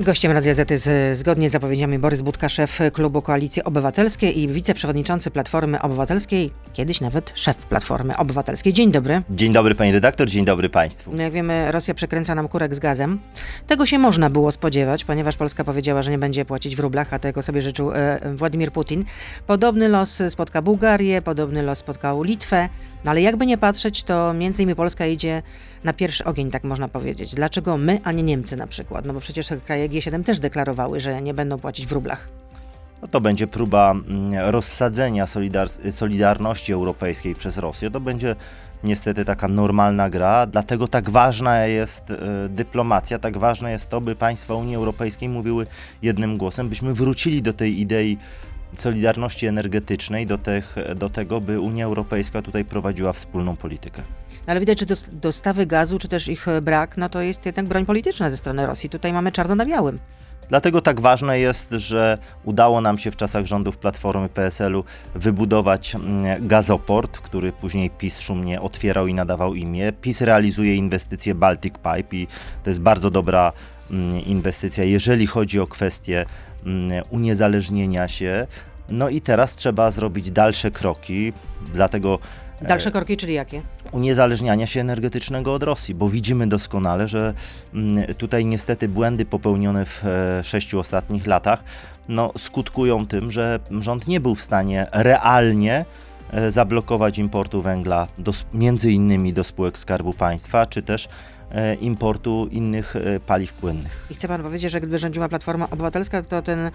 Gościem Radia Z jest e, zgodnie z zapowiedziami Borys Budka, szef klubu Koalicji Obywatelskiej i wiceprzewodniczący Platformy Obywatelskiej, kiedyś nawet szef Platformy Obywatelskiej. Dzień dobry. Dzień dobry pani redaktor, dzień dobry państwu. No jak wiemy, Rosja przekręca nam kurek z gazem. Tego się można było spodziewać, ponieważ Polska powiedziała, że nie będzie płacić w rublach, a tego sobie życzył e, Władimir Putin. Podobny los spotka Bułgarię, podobny los spotkał Litwę, no ale jakby nie patrzeć, to między innymi Polska idzie na pierwszy ogień, tak można powiedzieć. Dlaczego my, a nie Niemcy na przykład? No bo przecież kraje G7 też deklarowały, że nie będą płacić w rublach. No to będzie próba mm, rozsadzenia solidar- Solidarności Europejskiej przez Rosję. To będzie niestety taka normalna gra, dlatego tak ważna jest y, dyplomacja, tak ważne jest to, by państwa Unii Europejskiej mówiły jednym głosem, byśmy wrócili do tej idei solidarności energetycznej, do, tych, do tego, by Unia Europejska tutaj prowadziła wspólną politykę. Ale widać, że dostawy gazu, czy też ich brak, no to jest jednak broń polityczna ze strony Rosji. Tutaj mamy czarno na białym. Dlatego tak ważne jest, że udało nam się w czasach rządów Platformy PSL-u wybudować mm, gazoport, który później PiS szumnie otwierał i nadawał imię. PiS realizuje inwestycję Baltic Pipe i to jest bardzo dobra inwestycja, jeżeli chodzi o kwestię mm, uniezależnienia się. No i teraz trzeba zrobić dalsze kroki, dlatego Dalsze kroki, czyli jakie? Uniezależniania się energetycznego od Rosji, bo widzimy doskonale, że mm, tutaj niestety błędy popełnione w e, sześciu ostatnich latach no, skutkują tym, że rząd nie był w stanie realnie e, zablokować importu węgla do, między innymi do spółek Skarbu Państwa, czy też E, importu innych e, paliw płynnych. I chce pan powiedzieć, że gdyby rządziła Platforma Obywatelska, to ten e,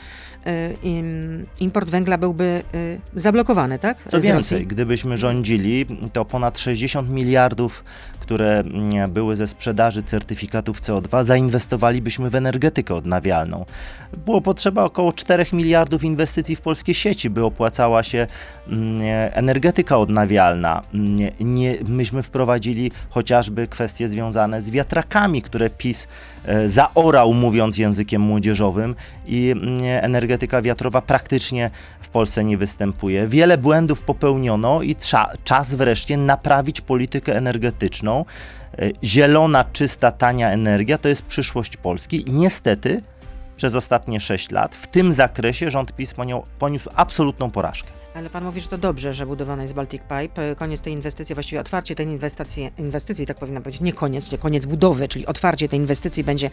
import węgla byłby zablokowany, tak? Co więcej, gdybyśmy rządzili, to ponad 60 miliardów, które mm, były ze sprzedaży certyfikatów CO2, zainwestowalibyśmy w energetykę odnawialną. Było potrzeba około 4 miliardów inwestycji w polskie sieci, by opłacała się mm, energetyka odnawialna. Mm, nie, myśmy wprowadzili chociażby kwestie związane z z wiatrakami, które PiS e, zaorał, mówiąc językiem młodzieżowym, i mm, energetyka wiatrowa praktycznie w Polsce nie występuje. Wiele błędów popełniono i czas wreszcie naprawić politykę energetyczną. E, zielona, czysta, tania energia to jest przyszłość Polski. Niestety przez ostatnie 6 lat w tym zakresie rząd PiS poniósł absolutną porażkę. Ale pan mówi, że to dobrze, że budowana jest Baltic Pipe. Koniec tej inwestycji, właściwie otwarcie tej inwestycji, inwestycji tak powinna powiedzieć, nie koniec, nie koniec budowy, czyli otwarcie tej inwestycji będzie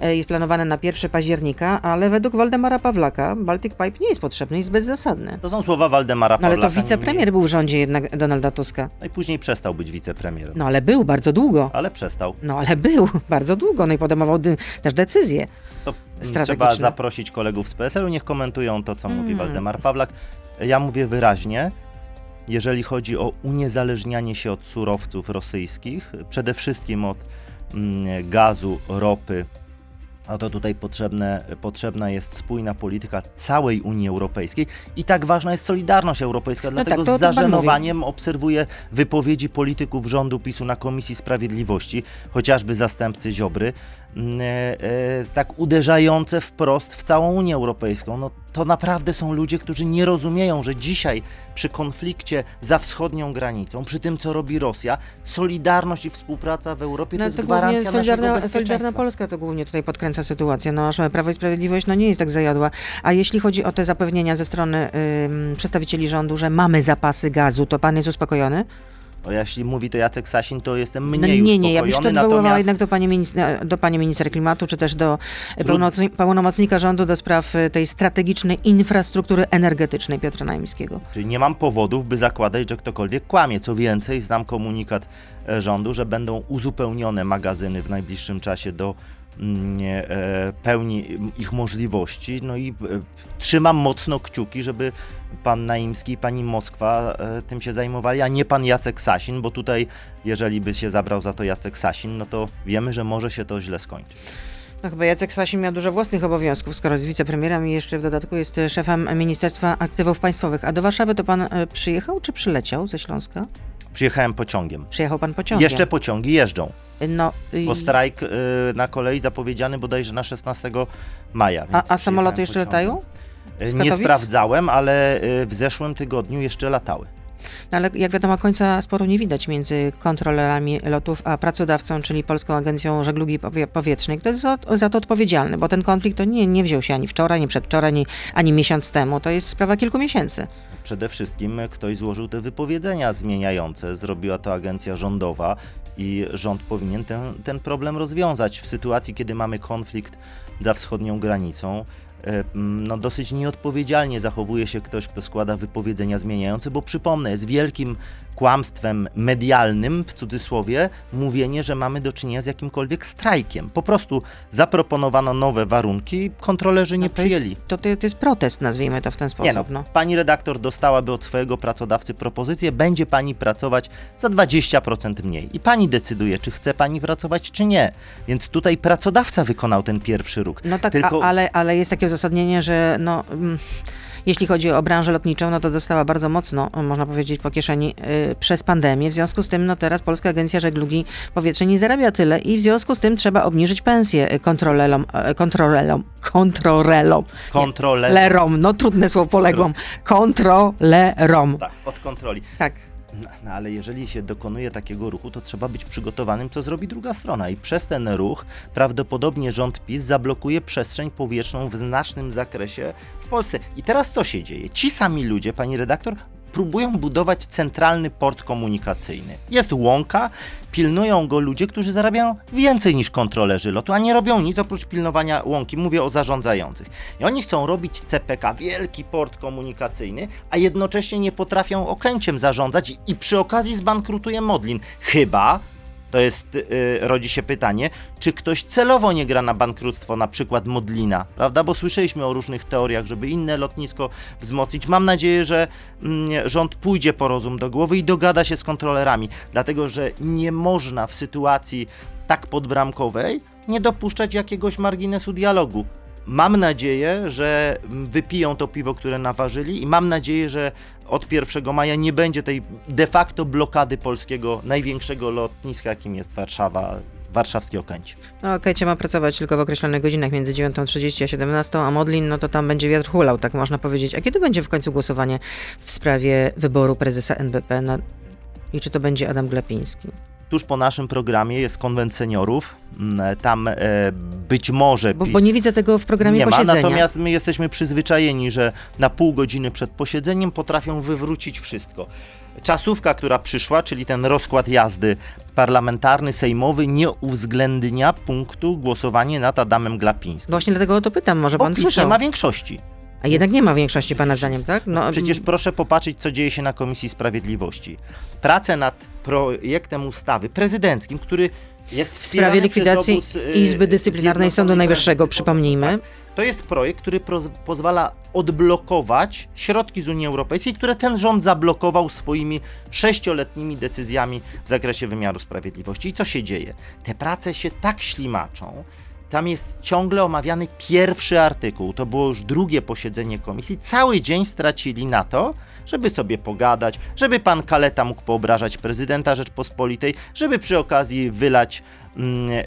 e, jest planowane na 1 października, ale według Waldemara Pawlaka Baltic Pipe nie jest potrzebny, jest bezzasadny. To są słowa Waldemara Pawlaka. No ale to wicepremier był w rządzie jednak Donalda Tuska. No i później przestał być wicepremierem. No ale był bardzo długo. Ale przestał. No ale był bardzo długo, no i podejmował też decyzje. To trzeba zaprosić kolegów z PSL-u, niech komentują to, co mówi hmm. Waldemar Pawlak. Ja mówię wyraźnie, jeżeli chodzi o uniezależnianie się od surowców rosyjskich, przede wszystkim od mm, gazu, ropy, no to tutaj potrzebne, potrzebna jest spójna polityka całej Unii Europejskiej i tak ważna jest solidarność europejska. No Dlatego tak, z zażenowaniem obserwuję wypowiedzi polityków rządu PiSu na Komisji Sprawiedliwości, chociażby zastępcy Ziobry, tak uderzające wprost w całą Unię Europejską. No, to naprawdę są ludzie, którzy nie rozumieją, że dzisiaj przy konflikcie za wschodnią granicą, przy tym co robi Rosja, solidarność i współpraca w Europie no, to jest to gwarancja solidarna, solidarna Polska to głównie tutaj podkręca sytuację. No, aż Prawo i Sprawiedliwość no, nie jest tak zajadła. A jeśli chodzi o te zapewnienia ze strony przedstawicieli rządu, że mamy zapasy gazu, to pan jest uspokojony? Bo jeśli mówi to Jacek Sasin, to jestem no mniej no, Nie, nie, ja bym się odwoływała jednak do pani, minister, do pani minister klimatu, czy też do pełnomocnika rządu do spraw y, tej strategicznej infrastruktury energetycznej Piotra Naimskiego. Czyli nie mam powodów, by zakładać, że ktokolwiek kłamie. Co więcej, znam komunikat e, rządu, że będą uzupełnione magazyny w najbliższym czasie do e, pełni ich możliwości. No i e, trzymam mocno kciuki, żeby pan Naimski i pani Moskwa e, tym się zajmowali, a nie pan Jacek Sasin, bo tutaj, jeżeli by się zabrał za to Jacek Sasin, no to wiemy, że może się to źle skończyć. No chyba Jacek Sasin miał dużo własnych obowiązków, skoro jest wicepremierem i jeszcze w dodatku jest szefem Ministerstwa Aktywów Państwowych. A do Warszawy to pan przyjechał czy przyleciał ze Śląska? Przyjechałem pociągiem. Przyjechał pan pociągiem? Jeszcze pociągi jeżdżą. No, i... Bo strajk y, na kolei zapowiedziany bodajże na 16 maja. A, a samoloty jeszcze pociągiem. latają? Y, nie sprawdzałem, ale y, w zeszłym tygodniu jeszcze latały. No ale jak wiadomo, końca sporu nie widać między kontrolerami lotów a pracodawcą, czyli Polską Agencją Żeglugi Powie- Powietrznej. Kto jest za, za to odpowiedzialny? Bo ten konflikt to nie, nie wziął się ani wczoraj, ani przedwczoraj, ani, ani miesiąc temu. To jest sprawa kilku miesięcy. Przede wszystkim ktoś złożył te wypowiedzenia zmieniające. Zrobiła to agencja rządowa i rząd powinien ten, ten problem rozwiązać. W sytuacji, kiedy mamy konflikt za wschodnią granicą, no dosyć nieodpowiedzialnie zachowuje się ktoś, kto składa wypowiedzenia zmieniające, bo przypomnę, jest wielkim kłamstwem medialnym, w cudzysłowie, mówienie, że mamy do czynienia z jakimkolwiek strajkiem. Po prostu zaproponowano nowe warunki, kontrolerzy nie No to jest- przyjęli. To, to, to jest protest, nazwijmy to w ten sposób. Nie no, no. pani redaktor dostałaby od swojego pracodawcy propozycję, będzie pani pracować za 20% mniej. I pani decyduje, czy chce pani pracować, czy nie. Więc tutaj pracodawca wykonał ten pierwszy ruch. No tak, Tylko a, ale, ale jest takie uzasadnienie, że no, mm, jeśli chodzi o branżę lotniczą, no to dostała bardzo mocno, można powiedzieć, po kieszeni y, przez pandemię. W związku z tym, no teraz Polska Agencja Żeglugi Powietrznej nie zarabia tyle i w związku z tym trzeba obniżyć pensję y, kontrolelom, e, kontrolelom, kontrolelom, kontrolę. lerom, no trudne słowo poległam, kontrolerom. Tak, od kontroli. Tak. No, ale jeżeli się dokonuje takiego ruchu, to trzeba być przygotowanym, co zrobi druga strona. I przez ten ruch prawdopodobnie rząd PiS zablokuje przestrzeń powietrzną w znacznym zakresie w Polsce. I teraz co się dzieje? Ci sami ludzie, pani redaktor, próbują budować centralny port komunikacyjny. Jest łąka, pilnują go ludzie, którzy zarabiają więcej niż kontrolerzy lotu, a nie robią nic oprócz pilnowania łąki. Mówię o zarządzających. I oni chcą robić CPK, wielki port komunikacyjny, a jednocześnie nie potrafią Okęciem zarządzać i- przy okazji zbankrutuje Modlin. Chyba, to jest, y, rodzi się pytanie, czy ktoś celowo nie gra na bankructwo, na przykład Modlina, prawda? Bo słyszeliśmy o różnych teoriach, żeby inne lotnisko wzmocnić. Mam nadzieję, że mm, rząd pójdzie po rozum do głowy i dogada się z kontrolerami, dlatego że nie można w sytuacji tak podbramkowej nie dopuszczać jakiegoś marginesu dialogu. Mam nadzieję, że mm, wypiją to piwo, które naważyli i mam nadzieję, że od 1 maja nie będzie tej de facto blokady polskiego największego lotniska, jakim jest Warszawa, warszawskie Okęcie. No okej, ma pracować tylko w określonych godzinach między 9.30 a 17, a Modlin, no to tam będzie wiatr hulał, tak można powiedzieć. A kiedy będzie w końcu głosowanie w sprawie wyboru prezesa NBP? No, I czy to będzie Adam Glapiński? Tuż po naszym programie jest konwent seniorów. Mm, Tam e, być może. Bo, bo nie widzę tego w programie nie ma, posiedzenia. natomiast my jesteśmy przyzwyczajeni, że na pół godziny przed posiedzeniem potrafią wywrócić wszystko. Czasówka, która przyszła, czyli ten rozkład jazdy parlamentarny, sejmowy, nie uwzględnia punktu głosowanie nad Adamem Glapińskim. Właśnie dlatego o to pytam, może pan PiS nie słyszał. ma większości. A jednak nie ma większości pana zdaniem, tak? No, Przecież proszę popatrzeć, co dzieje się na Komisji Sprawiedliwości. Prace nad projektem ustawy prezydenckim, który jest w sprawie likwidacji Izby Dyscyplinarnej Sądu Najwyższego, przypomnijmy. Tak. To jest projekt, który pozwala odblokować środki z Unii Europejskiej, które ten rząd zablokował swoimi sześcioletnimi decyzjami w zakresie wymiaru sprawiedliwości. I co się dzieje? Te prace się tak ślimaczą, tam jest ciągle omawiany pierwszy artykuł. To było już drugie posiedzenie komisji. Cały dzień stracili na to, żeby sobie pogadać, żeby pan Kaleta mógł poobrażać prezydenta Rzeczpospolitej, żeby przy okazji wylać mm, e,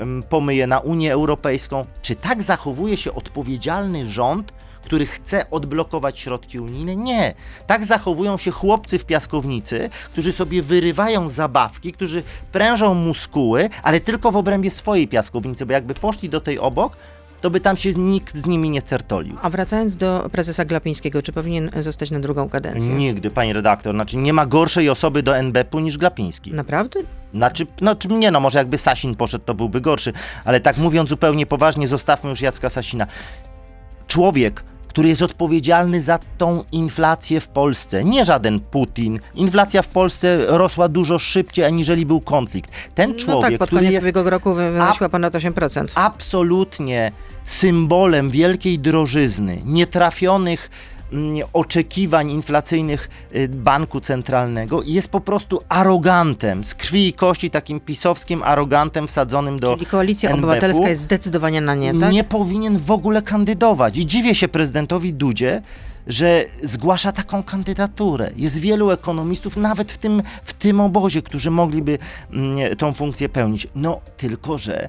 mm, pomyje na Unię Europejską. Czy tak zachowuje się odpowiedzialny rząd, który chce odblokować środki unijne? Nie. Tak zachowują się chłopcy w piaskownicy, którzy sobie wyrywają zabawki, którzy prężą muskuły, ale tylko w obrębie swojej piaskownicy, bo jakby poszli do tej obok, to by tam się nikt z nimi nie certolił. A wracając do prezesa Glapińskiego, czy powinien zostać na drugą kadencję? Nigdy, pani redaktor. Znaczy, nie ma gorszej osoby do NBP-u niż Glapiński. Naprawdę? Znaczy, no czy nie, no może jakby Sasin poszedł, to byłby gorszy, ale tak mówiąc zupełnie poważnie, zostawmy już Jacka Sasina. Człowiek, który jest odpowiedzialny za tą inflację w Polsce, nie żaden Putin. Inflacja w Polsce rosła dużo szybciej, aniżeli był konflikt. Ten człowiek, no tak, pod który koniec jest ubiegłego roku wy- wynosiła ponad 8%. absolutnie symbolem wielkiej drożyzny, nietrafionych oczekiwań inflacyjnych y, banku centralnego i jest po prostu arogantem, z krwi i kości takim pisowskim arogantem wsadzonym do Czyli koalicja NBP-u. obywatelska jest zdecydowanie na nie, tak? nie powinien w ogóle kandydować. I dziwię się prezydentowi Dudzie, że zgłasza taką kandydaturę. Jest wielu ekonomistów, nawet w tym, w tym obozie, którzy mogliby mm, tą funkcję pełnić. No, tylko że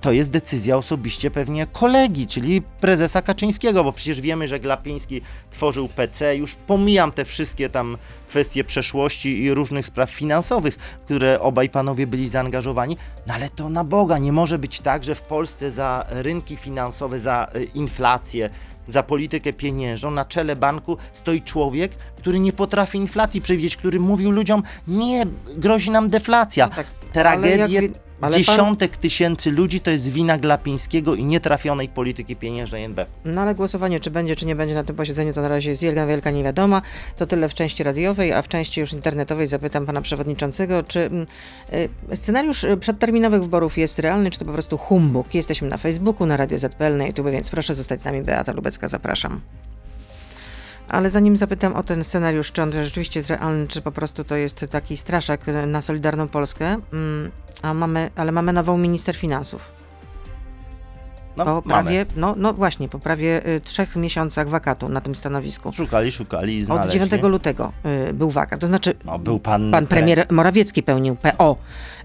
to jest decyzja osobiście pewnie kolegi, czyli prezesa Kaczyńskiego, bo przecież wiemy, że Glapiński tworzył PC, już pomijam te wszystkie tam kwestie przeszłości i różnych spraw finansowych, w które obaj panowie byli zaangażowani, no ale to na Boga, nie może być tak, że w Polsce za rynki finansowe, za e, inflację, za politykę pieniężną na czele banku stoi człowiek, który nie potrafi inflacji przewidzieć, który mówił ludziom, nie, grozi nam deflacja. No tak, Tragedie ale jak ale pan- dziesiątek tysięcy ludzi to jest wina Glapińskiego i nietrafionej polityki pieniężnej NB. No ale głosowanie, czy będzie, czy nie będzie na tym posiedzeniu, to na razie jest wielka, wielka niewiadoma. To tyle w części radiowej, a w części już internetowej zapytam pana przewodniczącego, czy mm, y, scenariusz y, przedterminowych wyborów jest realny, czy to po prostu humbug? Jesteśmy na Facebooku, na Radio ZPL, na YouTube, więc proszę zostać z nami. Beata Lubecka, zapraszam. Ale zanim zapytam o ten scenariusz, czy on rzeczywiście jest realny, czy po prostu to jest taki straszak y, na Solidarną Polskę, mm, a mamy, ale mamy nową minister finansów. No, po prawie, no, no właśnie, po prawie y, trzech miesiącach wakatu na tym stanowisku. Szukali, szukali i Od znaleźli. 9 lutego y, był wakat. To znaczy, No, był pan, pan premier Morawiecki pełnił PO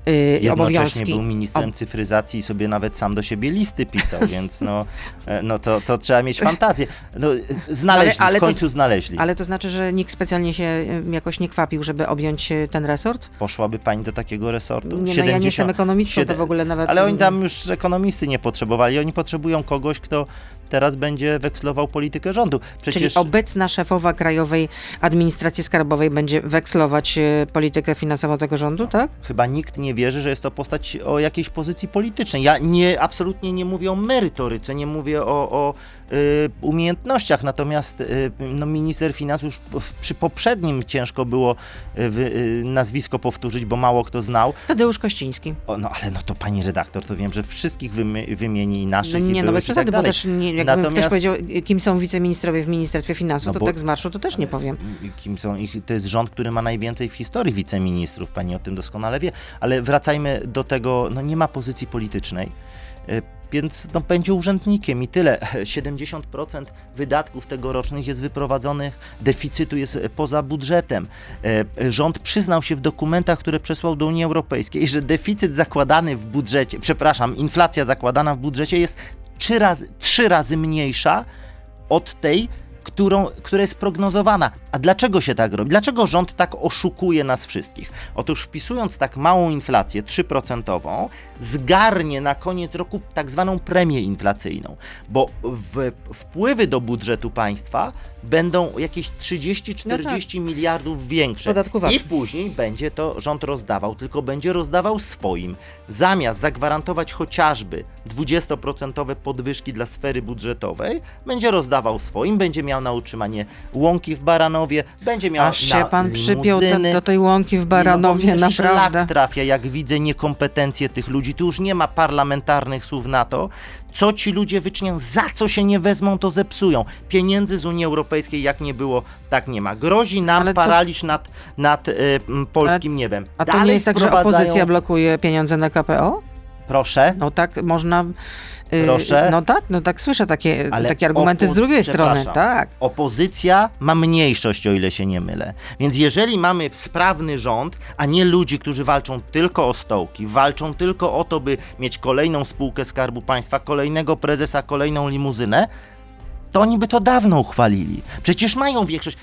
y, Jednocześnie obowiązki. był ministrem Ob- cyfryzacji i sobie nawet sam do siebie listy pisał, więc no, e, no to, to trzeba mieć fantazję. No, e, znaleźli, Ale- ale w to końcu znaleźli. Ale to znaczy, że nikt specjalnie się jakoś nie kwapił, żeby objąć y, ten resort? Poszłaby pani do takiego resortu? Nie, no ja nie jestem ekonomistą, to w ogóle nawet- Ale oni tam już ekonomisty nie potrzebowali, oni potrzebują kogoś, kto teraz będzie wekslował politykę rządu. Przecież Czyli obecna szefowa Krajowej Administracji Skarbowej będzie wekslować y, politykę finansową tego rządu, tak? chyba nikt nie wierzy, że jest to postać o jakiejś pozycji politycznej. Ja nie, absolutnie nie mówię o merytoryce, nie mówię o, o y, umiejętnościach, natomiast y, no, minister finansów przy poprzednim ciężko było nazwisko powtórzyć, bo mało kto znał. Tadeusz Kościński. O, no ale no to pani redaktor, to wiem, że wszystkich wymi- wymieni i No naszych i nie, no bez tak przesady, bo dalej. też nie, jakby Natomiast- ktoś powiedział, kim są wiceministrowie w Ministerstwie Finansów, No to tak z marszu to też nie powiem. Kim są ich? To jest rząd, który ma najwięcej w historii wiceministrów, pani o tym doskonale wie, ale wracajmy do tego, no nie ma pozycji politycznej. y, Więc no, będzie urzędnikiem i tyle. 70% wydatków tegorocznych jest wyprowadzonych, deficytu jest poza budżetem. E, Rząd przyznał się w dokumentach, które przesłał do Unii Europejskiej, że deficyt zakładany w budżecie, przepraszam, inflacja zakładana w budżecie jest trzy razy, trzy razy mniejsza od tej, którą, która jest prognozowana. A dlaczego się tak robi? Dlaczego rząd tak oszukuje nas wszystkich? Otóż wpisując tak małą inflację, 3%, zgarnie na koniec roku tak zwaną premię inflacyjną, bo w, wpływy do budżetu państwa będą jakieś 30-40 miliardów większe. Z podatku VAT. I później będzie to rząd rozdawał, tylko będzie rozdawał swoim. Zamiast zagwarantować chociażby 20% podwyżki dla sfery budżetowej, będzie rozdawał swoim, będzie miał na utrzymanie łąki w Baranowie, będzie miał Aż na się pan przypiął do tej łąki w Baranowie, no mi naprawdę. Szlak trafia, jak widzę niekompetencje tych ludzi. Tu już nie ma parlamentarnych słów na to, co ci ludzie wyczynią, za co się nie wezmą, to zepsują. Pieniędzy z Unii Europejskiej jak nie było, tak nie ma. Grozi nam Ale to- paraliż nad, nad m, polskim niebem. A to Dalej nie jest tak, że sprowadzają- opozycja blokuje pieniądze na KPO? Proszę. No tak można. Y, Proszę? No tak, no tak słyszę takie, Ale takie argumenty z drugiej strony. Tak. Opozycja ma mniejszość, o ile się nie mylę. Więc jeżeli mamy sprawny rząd, a nie ludzi, którzy walczą tylko o stołki, walczą tylko o to, by mieć kolejną spółkę Skarbu Państwa, kolejnego prezesa, kolejną limuzynę, to oni by to dawno uchwalili. Przecież mają większość.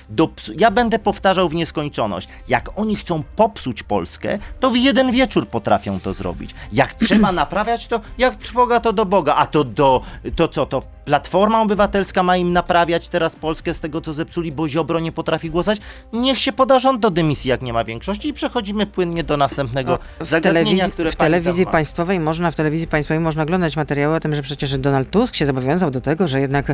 Ja będę powtarzał w nieskończoność. Jak oni chcą popsuć Polskę, to w jeden wieczór potrafią to zrobić. Jak trzeba naprawiać to, jak trwoga to do Boga. A to do, to co, to Platforma Obywatelska ma im naprawiać teraz Polskę z tego, co zepsuli, bo Ziobro nie potrafi głosować? Niech się poda rząd do dymisji, jak nie ma większości i przechodzimy płynnie do następnego No, w telewizji, które w telewizji państwowej można w telewizji państwowej można oglądać materiały o tym, że przecież Donald Tusk się zobowiązał do tego, że jednak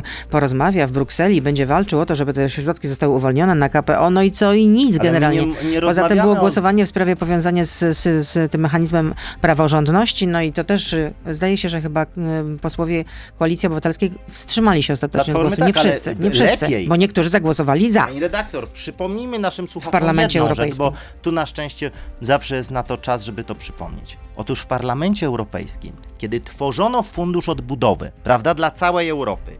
porozmawia w Brukseli będzie walczył o to, żeby te środki zostały uwolnione na KPO, no i co i nic Ale generalnie. nie- nie Poza tym było głosowanie w sprawie powiązania z, z, z tym mechanizmem praworządności, no i to też y, zdaje się, że chyba y, posłowie Koalicji Obywatelskiej wstrzymali się ostatecznie od głosu. Nie tak, ale wszyscy, nie wszyscy, lepiej. bo niektórzy zagłosowali za. Pani redaktor, przypomnijmy naszym słuchaczom Parlamencie jedną rzecz, Europejskim. bo tu na szczęście zawsze jest na to czas, żeby to przypomnieć. Otóż w Parlamencie Europejskim, kiedy tworzono Fundusz Odbudowy, prawda, dla całej Europy,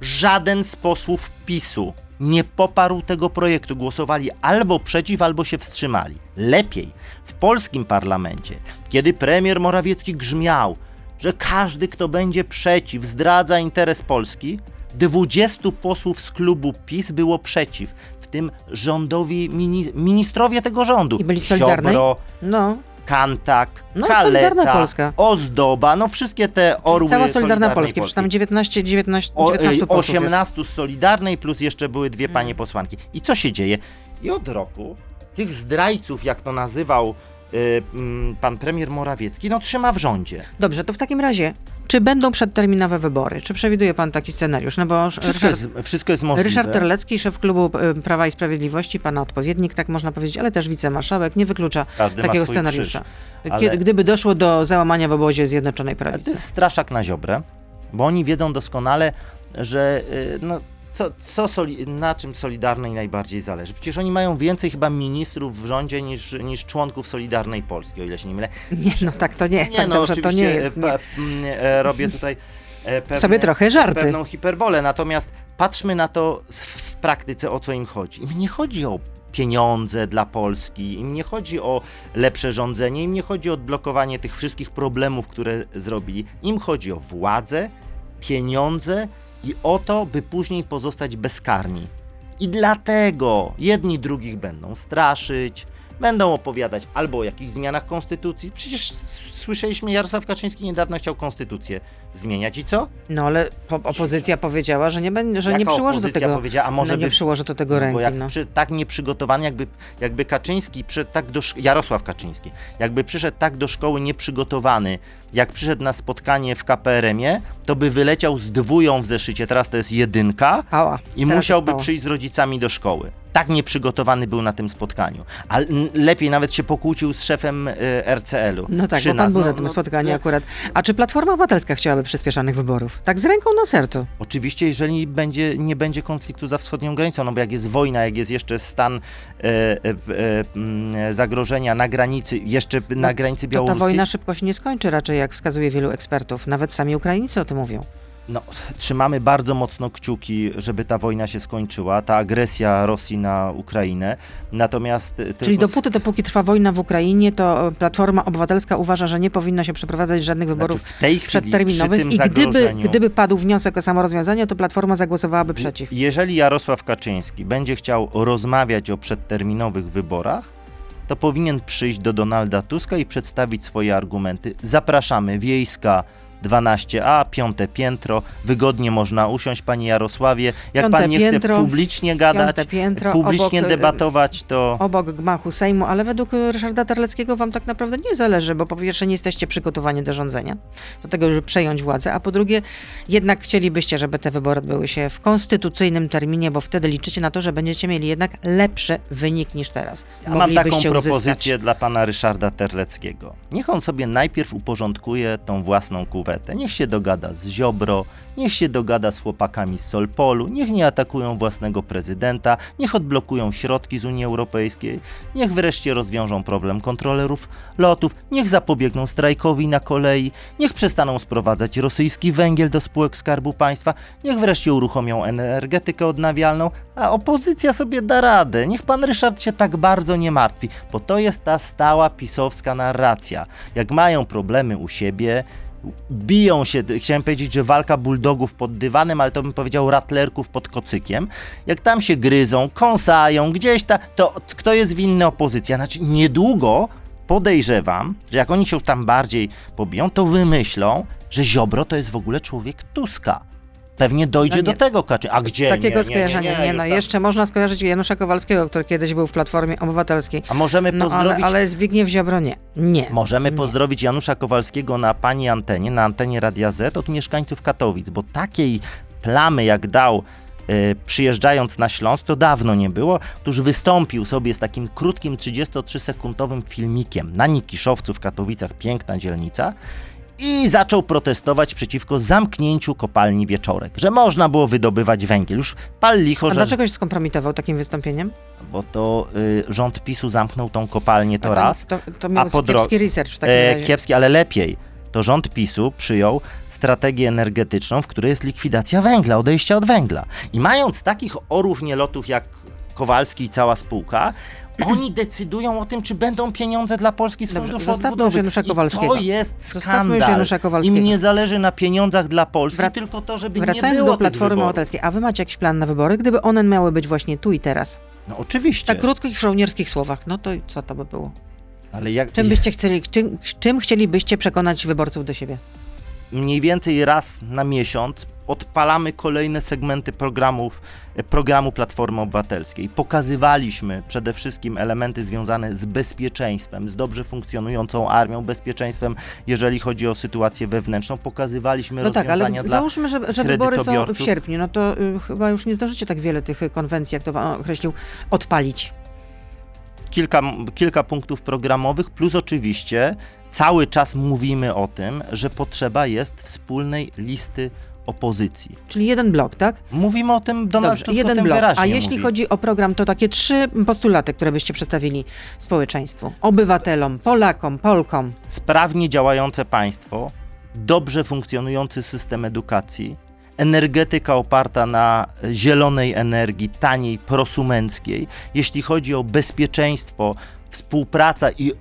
żaden z posłów PiSu nie poparł tego projektu. Głosowali albo przeciw, albo się wstrzymali. Lepiej w polskim parlamencie, kiedy premier Morawiecki grzmiał, że każdy, kto będzie przeciw, zdradza interes Polski. 20 posłów z klubu PiS było przeciw, w tym rządowi, mini, ministrowie tego rządu. I byli solidarni? No, Kantak, No, Kaleta, Polska. Ozdoba, no wszystkie te orły cała Solidarna Polska, przecież tam 19, 19, o, 19 ej, posłów jest. 18 z Solidarnej, plus jeszcze były dwie panie Mm. posłanki. I co się dzieje? I od roku tych zdrajców, jak to nazywał y, pan premier Morawiecki, no trzyma w rządzie. Dobrze, to w takim razie, czy będą przedterminowe wybory? Czy przewiduje pan taki scenariusz? No bo Wszystko, Ryszard, jest, wszystko jest możliwe. Ryszard Terlecki, szef klubu y, Prawa i Sprawiedliwości, pana odpowiednik, tak można powiedzieć, ale też wicemarszałek, nie wyklucza Każdy takiego scenariusza. krzyż. Ale- Gdyby doszło do załamania w obozie Zjednoczonej Ale to Prawicy. jest straszak na ziobrę, bo oni wiedzą doskonale, że y, no, co, co soli, na czym Solidarnej najbardziej zależy. Przecież oni mają więcej chyba ministrów w rządzie niż, niż członków Solidarnej Polski, o ile się nie mylę. Nie, no tak to nie, Nie, tak no dobrze to nie jest. e, Nie. m, e, robię tutaj e, pewne, Sobie trochę żarty. pewną hiperbolę, natomiast patrzmy na to w praktyce, o co im chodzi. Im nie chodzi o pieniądze dla Polski, im nie chodzi o lepsze rządzenie, im nie chodzi o odblokowanie tych wszystkich problemów, które zrobili. Im chodzi o władzę, pieniądze i o to, by później pozostać bezkarni. I dlatego jedni drugich będą straszyć, będą opowiadać albo o jakichś zmianach konstytucji. Przecież słyszeliśmy, Jarosław Kaczyński niedawno chciał konstytucję zmieniać. I co? No ale po, opozycja powiedziała, że nie, będzie, że nie przyłoży do tego. powiedziała, a może no, nie by przyłoży do tego bo ręki. jak No. przy, tak nieprzygotowany, jakby, jakby Kaczyński przyszedł tak do Jarosław Kaczyński, jakby przyszedł tak do szkoły nieprzygotowany, jak przyszedł na spotkanie w KPRM-ie, to by wyleciał z dwóją w zeszycie, teraz to jest jedynka Pała. i Teraz musiałby przyjść z rodzicami do szkoły. Tak nieprzygotowany był na tym spotkaniu. A lepiej nawet się pokłócił z szefem y, RCL-u. No tak, bo pan był No- na tym no- spotkaniu no, akurat. A czy Platforma Obywatelska chciałaby przyspieszanych wyborów? Tak z ręką na sercu. Oczywiście, jeżeli będzie, nie będzie konfliktu za wschodnią granicą, no bo jak jest wojna, jak jest jeszcze stan e, e, e, zagrożenia na granicy, jeszcze na granicy To ta wojna szybko się nie skończy raczej, jak wskazuje wielu ekspertów. Nawet sami Ukraińcy o tym mówią. No, trzymamy bardzo mocno kciuki, żeby ta wojna się skończyła, ta agresja Rosji na Ukrainę. Natomiast e, Czyli dopóty, dopóki trwa wojna w Ukrainie, to Platforma Obywatelska uważa, że nie powinno się przeprowadzać żadnych wyborów znaczy, w tej chwili, przedterminowych i gdyby, gdyby padł wniosek o samorozwiązanie, to Platforma zagłosowałaby przeciw. Jeżeli Jarosław Kaczyński będzie chciał rozmawiać o przedterminowych wyborach, to powinien przyjść do Donalda Tuska i przedstawić swoje argumenty. Zapraszamy, Wiejska 12A, piąte piętro, wygodnie można usiąść, panie Jarosławie. Jak Piąte pan nie piętro, chce publicznie gadać, piętro, publicznie obok, debatować, to... obok gmachu Sejmu, ale według Ryszarda Terleckiego wam tak naprawdę nie zależy, bo po pierwsze nie jesteście przygotowani do rządzenia, do tego, żeby przejąć władzę, a po drugie jednak chcielibyście, żeby te wybory odbyły się w konstytucyjnym terminie, bo wtedy liczycie na to, że będziecie mieli jednak lepszy wynik niż teraz. Ja mam taką propozycję dla pana Ryszarda Terleckiego. Niech on sobie najpierw uporządkuje tą własną kuwetę. Niech się dogada z Ziobro, niech się dogada z chłopakami z Solpolu, niech nie atakują własnego prezydenta, niech odblokują środki z Unii Europejskiej, niech wreszcie rozwiążą problem kontrolerów lotów, niech zapobiegną strajkowi na kolei, niech przestaną sprowadzać rosyjski węgiel do spółek Skarbu Państwa, niech wreszcie uruchomią energetykę odnawialną, a opozycja sobie da radę. Niech pan Ryszard się tak bardzo nie martwi, bo to jest ta stała pisowska narracja. Jak mają problemy u siebie, biją się, chciałem powiedzieć, że walka bulldogów pod dywanem, ale to bym powiedział ratlerków pod kocykiem. Jak tam się gryzą, kąsają, gdzieś ta, to kto jest winny opozycja? Znaczy niedługo podejrzewam, że jak oni się tam bardziej pobiją, to wymyślą, że Ziobro to jest w ogóle człowiek Tuska. Pewnie dojdzie No do nie. tego kaczy. A gdzie? Takiego nie, nie, skojarzenia nie, nie, no. już tam- Jeszcze można skojarzyć Janusza Kowalskiego, który kiedyś był w Platformie Obywatelskiej. A możemy No ale, pozdrowić ale Zbigniew Ziobro nie. Nie. Możemy Nie. pozdrowić Janusza Kowalskiego na pani antenie, na antenie Radia Z od mieszkańców Katowic, bo takiej plamy jak dał e, przyjeżdżając na Śląsk, to dawno nie było. Otóż wystąpił sobie z takim krótkim 33-sekundowym filmikiem na Nikiszowcu w Katowicach, piękna dzielnica. I zaczął protestować przeciwko zamknięciu kopalni Wieczorek, że można było wydobywać węgiel. Już pal licho, A że... dlaczego się skompromitował takim wystąpieniem? Bo to y, rząd PiSu zamknął tą kopalnię to A raz. To, to a po dro- kiepski research w takim E, razie. kiepski, ale lepiej. To rząd PiSu przyjął strategię energetyczną, w której jest likwidacja węgla, odejście od węgla. I mając takich orów nielotów jak Kowalski i cała spółka, Oni decydują o tym, czy będą pieniądze dla Polski z Dobrze, Funduszu zostawmy Odbudowy. Janusza I Kowalskiego. to jest skandal. Janusza Kowalskiego. Im nie zależy na pieniądzach dla Polski, Wrac- tylko to, żeby nie Wracając było do Platformy. Obywatelskiej, a wy macie jakiś plan na wybory, gdyby one miały być właśnie tu i teraz? No oczywiście. Tak krótkich, żołnierskich słowach, no to co to by było? Ale jak, Czym byście chcieli, czym, czym chcielibyście przekonać wyborców do siebie? Mniej więcej raz na miesiąc odpalamy kolejne segmenty programów, e, programu Platformy Obywatelskiej. Pokazywaliśmy przede wszystkim elementy związane z bezpieczeństwem, z dobrze funkcjonującą armią, bezpieczeństwem, jeżeli chodzi o sytuację wewnętrzną. Pokazywaliśmy No tak, ale załóżmy, że, że wybory są w sierpniu, no to y, chyba już nie zdążycie tak wiele tych y, konwencji, jak to pan określił, odpalić. kilka, kilka punktów programowych, plus oczywiście cały czas mówimy o tym, że potrzeba jest wspólnej listy opozycji. Czyli jeden blok, tak? Mówimy o tym, Donald Dobrze, Tusk o jeden tym blok. A jeśli mówi. chodzi o program, to takie trzy postulaty, które byście przedstawili społeczeństwu, obywatelom, Polakom, Polkom. sprawnie działające państwo, dobrze funkcjonujący system edukacji, energetyka oparta na zielonej energii, taniej, prosumenckiej. Jeśli chodzi o bezpieczeństwo, współpraca i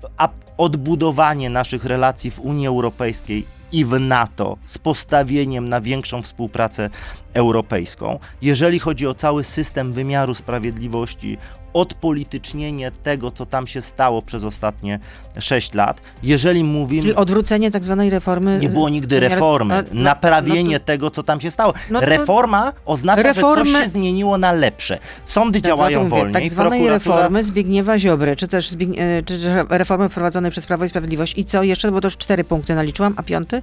odbudowanie naszych relacji w Unii Europejskiej i w NATO z postawieniem na większą współpracę europejską. Jeżeli chodzi o cały system wymiaru sprawiedliwości, odpolitycznienie tego, co tam się stało przez ostatnie 6 lat. Jeżeli mówimy... Czyli odwrócenie tak zwanej reformy. Nie było nigdy reformy. no- Naprawienie no to- tego, co tam się stało. No to- Reforma oznacza, że Reformy- coś się zmieniło na lepsze. Sądy Tak, działają mówię. wolniej. Tak zwanej prokuratura- reformy Zbigniewa Ziobry, czy też, e, czy reformy wprowadzonej przez Prawo i Sprawiedliwość. I co jeszcze? Bo to już cztery punkty naliczyłam, a piąty?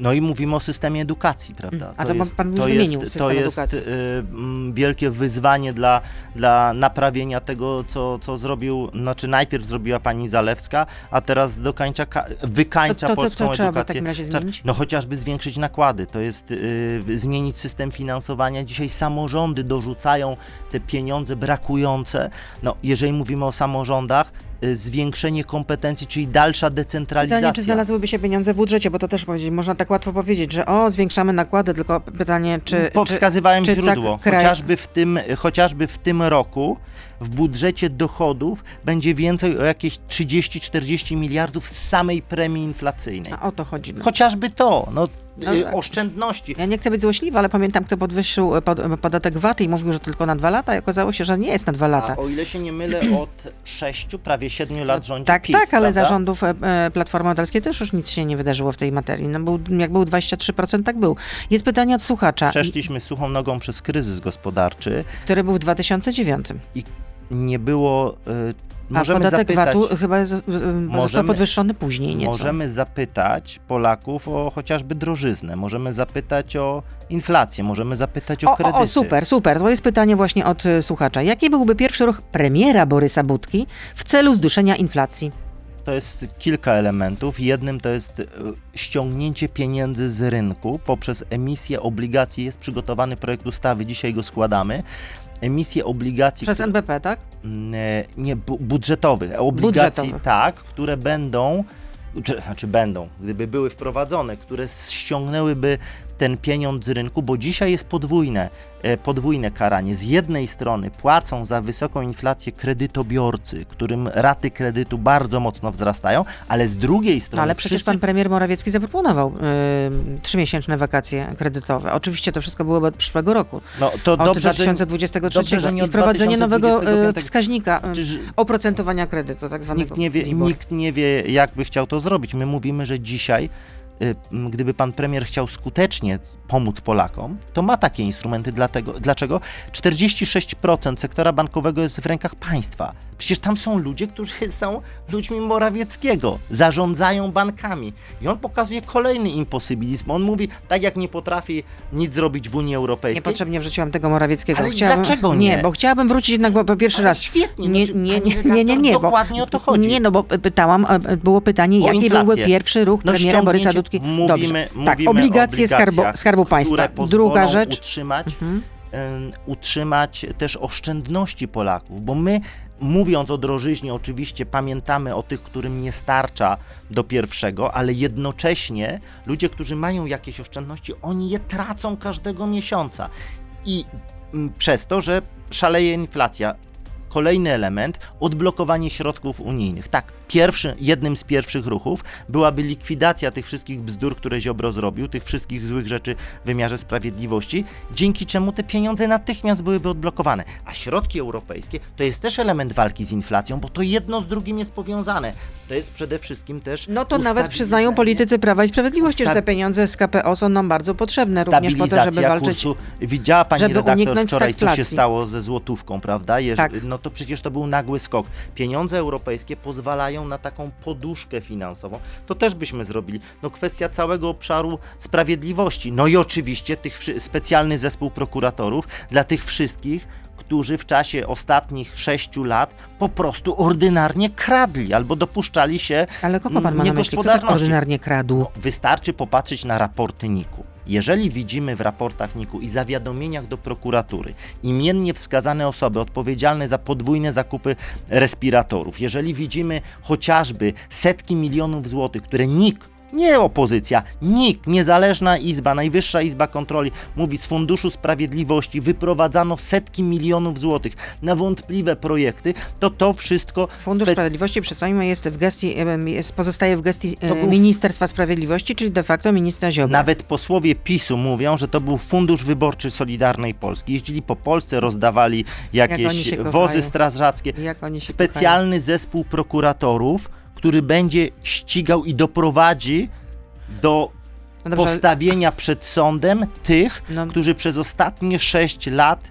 No i mówimy o systemie edukacji, prawda? Mm, a to pan- pan już to wymienił jest, system to jest edukacji. y, mm, wielkie wyzwanie dla, dla naprawienia tego, co, co zrobił, znaczy najpierw zrobiła pani Zalewska, a teraz dokańcza, ka- wykańcza To- to- to- polską to w edukację. takim razie Trzeba- zmienić? No chociażby zwiększyć nakłady, to jest y, zmienić system finansowania. Dzisiaj samorządy dorzucają te pieniądze brakujące. No jeżeli mówimy o samorządach, zwiększenie kompetencji, czyli dalsza decentralizacja. Pytanie, czy znalazłyby się pieniądze w budżecie, bo to też powiedzieć, można tak łatwo powiedzieć, że o, zwiększamy nakłady, tylko pytanie, czy... Po- czy czy źródło. tak kraj- chociażby, w tym, chociażby w tym roku w budżecie dochodów będzie więcej o jakieś 30-40 miliardów z samej premii inflacyjnej. A o to chodzi. No. Chociażby to, no, No y, tak. oszczędności. Ja nie chcę być złośliwa, ale pamiętam, kto podwyższył e, pod, podatek VAT i mówił, że tylko na dwa lata i okazało się, że nie jest na dwa lata. A o ile się nie mylę, od 6, prawie 7 lat rządzi Tak, PiS, tak, ale prawda? za rządów e, e, Platformy Obywatelskiej też już nic się nie wydarzyło w tej materii. No, był, jak był 23%, tak był. Jest pytanie od słuchacza, Przeszliśmy suchą nogą przez kryzys gospodarczy który był w 2009. i nie było... Y, A możemy podatek zapytać, VAT-u chyba z- y, y, został Możemy- podwyższony później nieco. Możemy zapytać Polaków o chociażby drożyznę, możemy zapytać o inflację, możemy zapytać o, O, kredyty. o, super, super. To jest pytanie właśnie od y, słuchacza. Jaki byłby pierwszy ruch premiera Borysa Budki w celu zduszenia inflacji? To jest kilka elementów. Jednym to jest e, ściągnięcie pieniędzy z rynku poprzez emisję obligacji. Jest przygotowany projekt ustawy, dzisiaj go składamy. Emisję obligacji, Przez które- NBP, tak? Mm, e, nie bu- budżetowych, obligacji, Budżetowych. tak, które będą, czy- znaczy będą, gdyby były wprowadzone, które ściągnęłyby ten pieniądz z rynku, bo dzisiaj jest podwójne, e, podwójne karanie. Z jednej strony płacą za wysoką inflację kredytobiorcy, którym raty kredytu bardzo mocno wzrastają, ale z drugiej strony No, ale przecież wszyscy pan premier Morawiecki zaproponował y, trzymiesięczne wakacje kredytowe. Oczywiście to wszystko było od przyszłego roku. no, to Od dobrze, że, 2023 dobrze, że nie i wprowadzenie nowego 2025. y, wskaźnika y, że- oprocentowania kredytu, tak zwanego. Nikt nie, wie, nikt nie wie, jak by chciał to zrobić. My mówimy, że dzisiaj, gdyby pan premier chciał skutecznie pomóc Polakom, to ma takie instrumenty. Dlatego, dlaczego? 46% sektora bankowego jest w rękach państwa. Przecież tam są ludzie, którzy są ludźmi Morawieckiego, zarządzają bankami. I on pokazuje kolejny imposybilizm. On mówi, tak jak nie potrafi nic zrobić w Unii Europejskiej. Niepotrzebnie wrzuciłam tego Morawieckiego. Ale dlaczego nie? bo chciałabym wrócić jednak bo po pierwszy Ale raz. Świetnie, Nie, znaczy, nie, nie, nie, nie, nie, bo, Dokładnie o to chodzi. Nie, no bo pytałam, e, było pytanie, O jaki inflację. byłby pierwszy ruch No, premiera Borysa ściągnięcie- Mówimy, Dobrze. tak, mówimy o obligacje skarbu, skarbu Państwa. Druga rzecz. utrzymać, Mhm. utrzymać też oszczędności Polaków, bo my mówiąc o drożyźnie oczywiście pamiętamy o tych, którym nie starcza do pierwszego, ale jednocześnie ludzie, którzy mają jakieś oszczędności, oni je tracą każdego miesiąca i przez to, że szaleje inflacja, kolejny element, odblokowanie środków unijnych. Tak, pierwszy, jednym z pierwszych ruchów byłaby likwidacja tych wszystkich bzdur, które Ziobro zrobił, tych wszystkich złych rzeczy w wymiarze sprawiedliwości, dzięki czemu te pieniądze natychmiast byłyby odblokowane. A środki europejskie to jest też element walki z inflacją, bo to jedno z drugim jest powiązane. To jest przede wszystkim też. No to nawet przyznają politycy Prawa i Sprawiedliwości, że te pieniądze z KPO są nam bardzo potrzebne, również po to, żeby walczyć. kursu. Widziała pani żeby redaktor wczoraj, co się stało ze złotówką, prawda? Jeż, Tak. No to przecież to był nagły skok. Pieniądze europejskie pozwalają na taką poduszkę finansową. To też byśmy zrobili. No kwestia całego obszaru sprawiedliwości. No i oczywiście tych specjalny zespół prokuratorów dla tych wszystkich, którzy w czasie ostatnich sześciu lat po prostu ordynarnie kradli albo dopuszczali się Ale kogo pan ma na myśli? Kto tak ordynarnie kradł? Wystarczy popatrzeć na raporty NIK-u. Jeżeli widzimy w raportach NIK-u i zawiadomieniach do prokuratury imiennie wskazane osoby odpowiedzialne za podwójne zakupy respiratorów, jeżeli widzimy chociażby setki milionów złotych, które NIK nie opozycja, NIK, niezależna izba, Najwyższa Izba Kontroli, mówi z Funduszu Sprawiedliwości wyprowadzano setki milionów złotych na wątpliwe projekty, to to wszystko Fundusz spe- Sprawiedliwości, przedstawimy, jest w gestii, jest, pozostaje w gestii e, był- Ministerstwa Sprawiedliwości, czyli de facto ministra Ziobry. Nawet posłowie PiSu mówią, że to był fundusz wyborczy Solidarnej Polski. Jeździli po Polsce, rozdawali Jak jakieś się wozy kochają. strażackie. Jak Specjalny zespół prokuratorów, który będzie ścigał i doprowadzi do. No dobrze, ale- postawienia przed sądem tych, no, którzy przez ostatnie 6 lat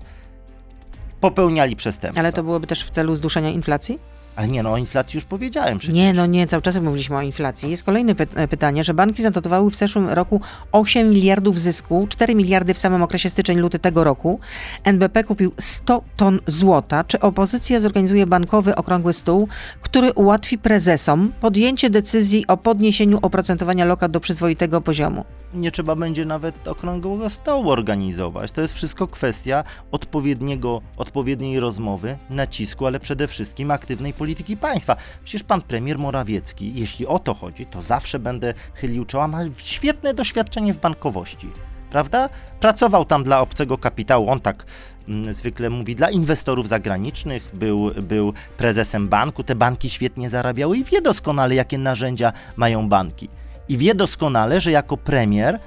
popełniali przestępstwa. ale to byłoby też w celu zduszenia inflacji? Ale nie, no o inflacji już powiedziałem przecież. Nie, no nie, cały czas mówiliśmy o inflacji. Jest kolejne py- e, pytanie, że banki zanotowały w zeszłym roku 8 miliardów zysku, 4 miliardy w samym okresie styczeń-luty tego roku. NBP kupił 100 ton złota. Czy opozycja zorganizuje bankowy okrągły stół, który ułatwi prezesom podjęcie decyzji o podniesieniu oprocentowania lokat do przyzwoitego poziomu? nie trzeba będzie nawet okrągłego stołu organizować. To jest wszystko kwestia odpowiedniego, odpowiedniej rozmowy, nacisku, ale przede wszystkim aktywnej polityki państwa. Przecież pan premier Morawiecki, jeśli o to chodzi, to zawsze będę chylił czoła, ma świetne doświadczenie w bankowości. Prawda? Pracował tam dla obcego kapitału, on tak mm, zwykle mówi, dla inwestorów zagranicznych, był, był prezesem banku, te banki świetnie zarabiały i wie doskonale, jakie narzędzia mają banki i wie doskonale, że jako premier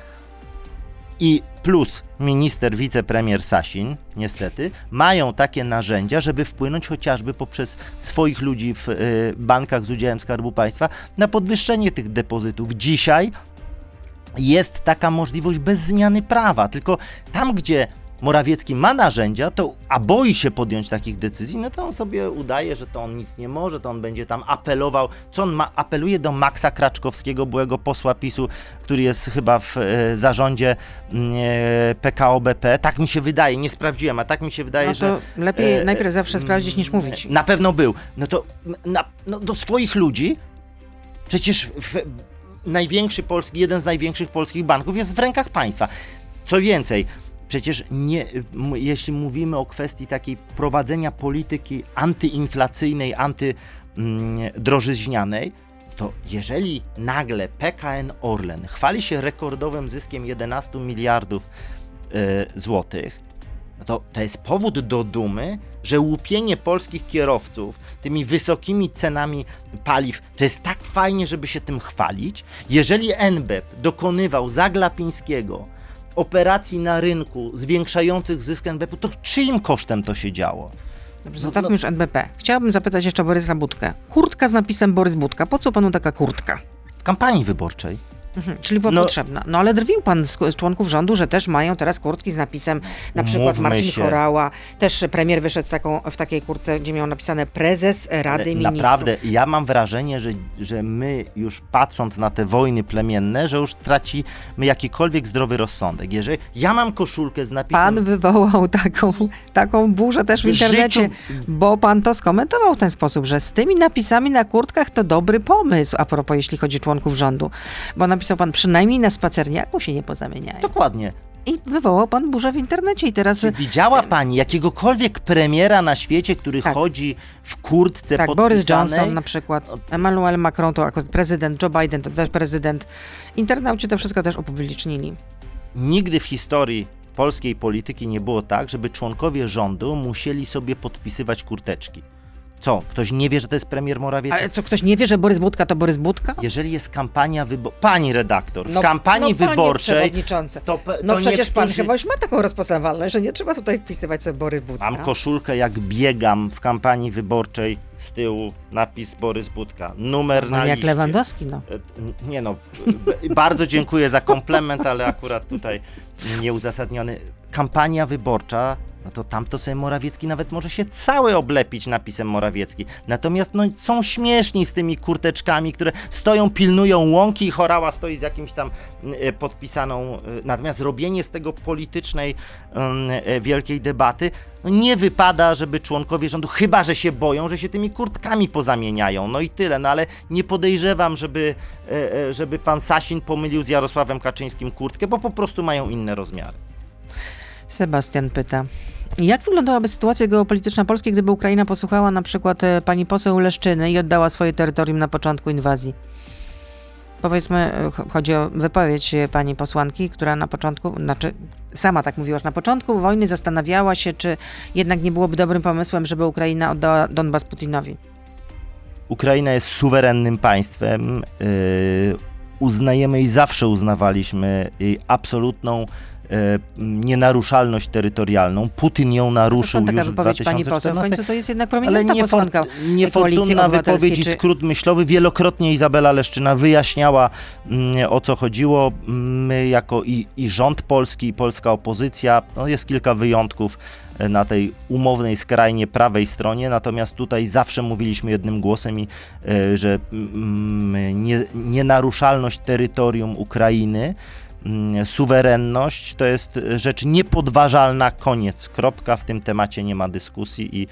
i plus minister, wicepremier Sasin, niestety, mają takie narzędzia, żeby wpłynąć chociażby poprzez swoich ludzi w y, bankach z udziałem Skarbu Państwa na podwyższenie tych depozytów. Dzisiaj jest taka możliwość bez zmiany prawa, tylko tam, gdzie Morawiecki ma narzędzia, to, a boi się podjąć takich decyzji, no to on sobie udaje, że to on nic nie może, to on będzie tam apelował. Co on ma? Apeluje do Maxa Kraczkowskiego, byłego posła PiSu, który jest chyba w e, zarządzie mm, e, PKO BP. Tak mi się wydaje, nie sprawdziłem, a tak mi się wydaje, No że... to lepiej e, najpierw zawsze mm, sprawdzić niż mówić. Na pewno był. No to na, no, do swoich ludzi, przecież w, największy polski, jeden z największych polskich banków jest w rękach państwa. Co więcej, przecież nie, jeśli mówimy o kwestii takiej prowadzenia polityki antyinflacyjnej, antydrożyźnianej, to jeżeli nagle PKN Orlen chwali się rekordowym zyskiem 11 miliardów e, złotych, no to, to jest powód do dumy, że łupienie polskich kierowców tymi wysokimi cenami paliw to jest tak fajnie, żeby się tym chwalić. Jeżeli NBEP dokonywał za Glapińskiego operacji na rynku zwiększających zysk NBP-u, to czyim kosztem to się działo? Dobrze, no- zostawmy no- już NBP. Chciałabym zapytać jeszcze Borysa Budkę. Kurtka z napisem Borys Budka. Po co panu taka kurtka? W kampanii wyborczej. Mhm, czyli była No- potrzebna. No ale drwił pan z, z członków rządu, że też mają teraz kurtki z napisem na przykład Marcin się. Chorała. Też premier wyszedł taką, w takiej kurtce, gdzie miał napisane prezes Rady Ministrów. Naprawdę, ja mam wrażenie, że, że my już patrząc na te wojny plemienne, że już tracimy jakikolwiek zdrowy rozsądek. Jeżeli ja mam koszulkę z napisem... Pan wywołał taką, taką burzę też w internecie, życiu- bo pan to skomentował w ten sposób, że z tymi napisami na kurtkach to dobry pomysł, a propos jeśli chodzi o członków rządu. Bo napisał pan przynajmniej na spacerniaku się nie pozamieniają. Dokładnie. I wywołał pan burzę w internecie i teraz... Czy widziała pani jakiegokolwiek premiera na świecie, który Tak. chodzi w kurtce Tak, podpisanej? Boris Johnson na przykład, Emmanuel Macron to akurat prezydent, Joe Biden to też prezydent. Internauci to wszystko też upublicznili. Nigdy w historii polskiej polityki nie było tak, żeby członkowie rządu musieli sobie podpisywać kurteczki. Co? Ktoś nie wie, że to jest premier Morawiecki? Ale co, ktoś nie wie, że Borys Budka to Borys Budka? Jeżeli jest kampania wyborcza. Pani redaktor, w No, kampanii no, panie wyborczej. przewodniczący. To, pe- No to przecież pan niektórzy- chyba już ma taką rozpoznawalność, że nie trzeba tutaj wpisywać sobie Borys Budka. Mam koszulkę, jak biegam w kampanii wyborczej z tyłu napis Borys Budka. Numer na No, jak liście. Lewandowski, no. E, t- Nie no, b- bardzo dziękuję za komplement, ale akurat tutaj nieuzasadniony. Kampania wyborcza, no to tam to sobie Morawiecki nawet może się cały oblepić napisem Morawiecki. Natomiast no, są śmieszni z tymi kurteczkami, które stoją, pilnują łąki i chorała stoi z jakimś tam e, podpisaną. e, Natomiast robienie z tego politycznej em, e, wielkiej debaty, no nie wypada, żeby członkowie rządu, chyba że się boją, że się tymi kurtkami pozamieniają. No i tyle. No ale nie podejrzewam, żeby, żeby pan Sasin pomylił z Jarosławem Kaczyńskim kurtkę, bo po prostu mają inne rozmiary. Sebastian pyta. Jak wyglądałaby sytuacja geopolityczna Polski, gdyby Ukraina posłuchała na przykład e, pani poseł Leszczyny i oddała swoje terytorium na początku inwazji? Powiedzmy, e, ch- chodzi o wypowiedź e, pani posłanki, która na początku, znaczy sama tak mówiła, że na początku wojny zastanawiała się, czy jednak nie byłoby dobrym pomysłem, żeby Ukraina oddała Donbas Putinowi. Ukraina jest suwerennym państwem. Yy, uznajemy i zawsze uznawaliśmy jej absolutną yy, nienaruszalność terytorialną. Putin ją naruszył już w wypowiedź pani poseł? W 2014 końcu to jest jednak ale prominentna posłanka. for, niefortunna wypowiedź i czy- skrót myślowy. Wielokrotnie Izabela Leszczyna wyjaśniała mm, o co chodziło. My jako i, i rząd polski, i polska opozycja, no jest kilka wyjątków e, na tej umownej, skrajnie prawej stronie, natomiast tutaj zawsze mówiliśmy jednym głosem, i, e, że mm, nie, nienaruszalność terytorium Ukrainy mm, suwerenność to jest rzecz niepodważalna, koniec, kropka, w tym temacie nie ma dyskusji i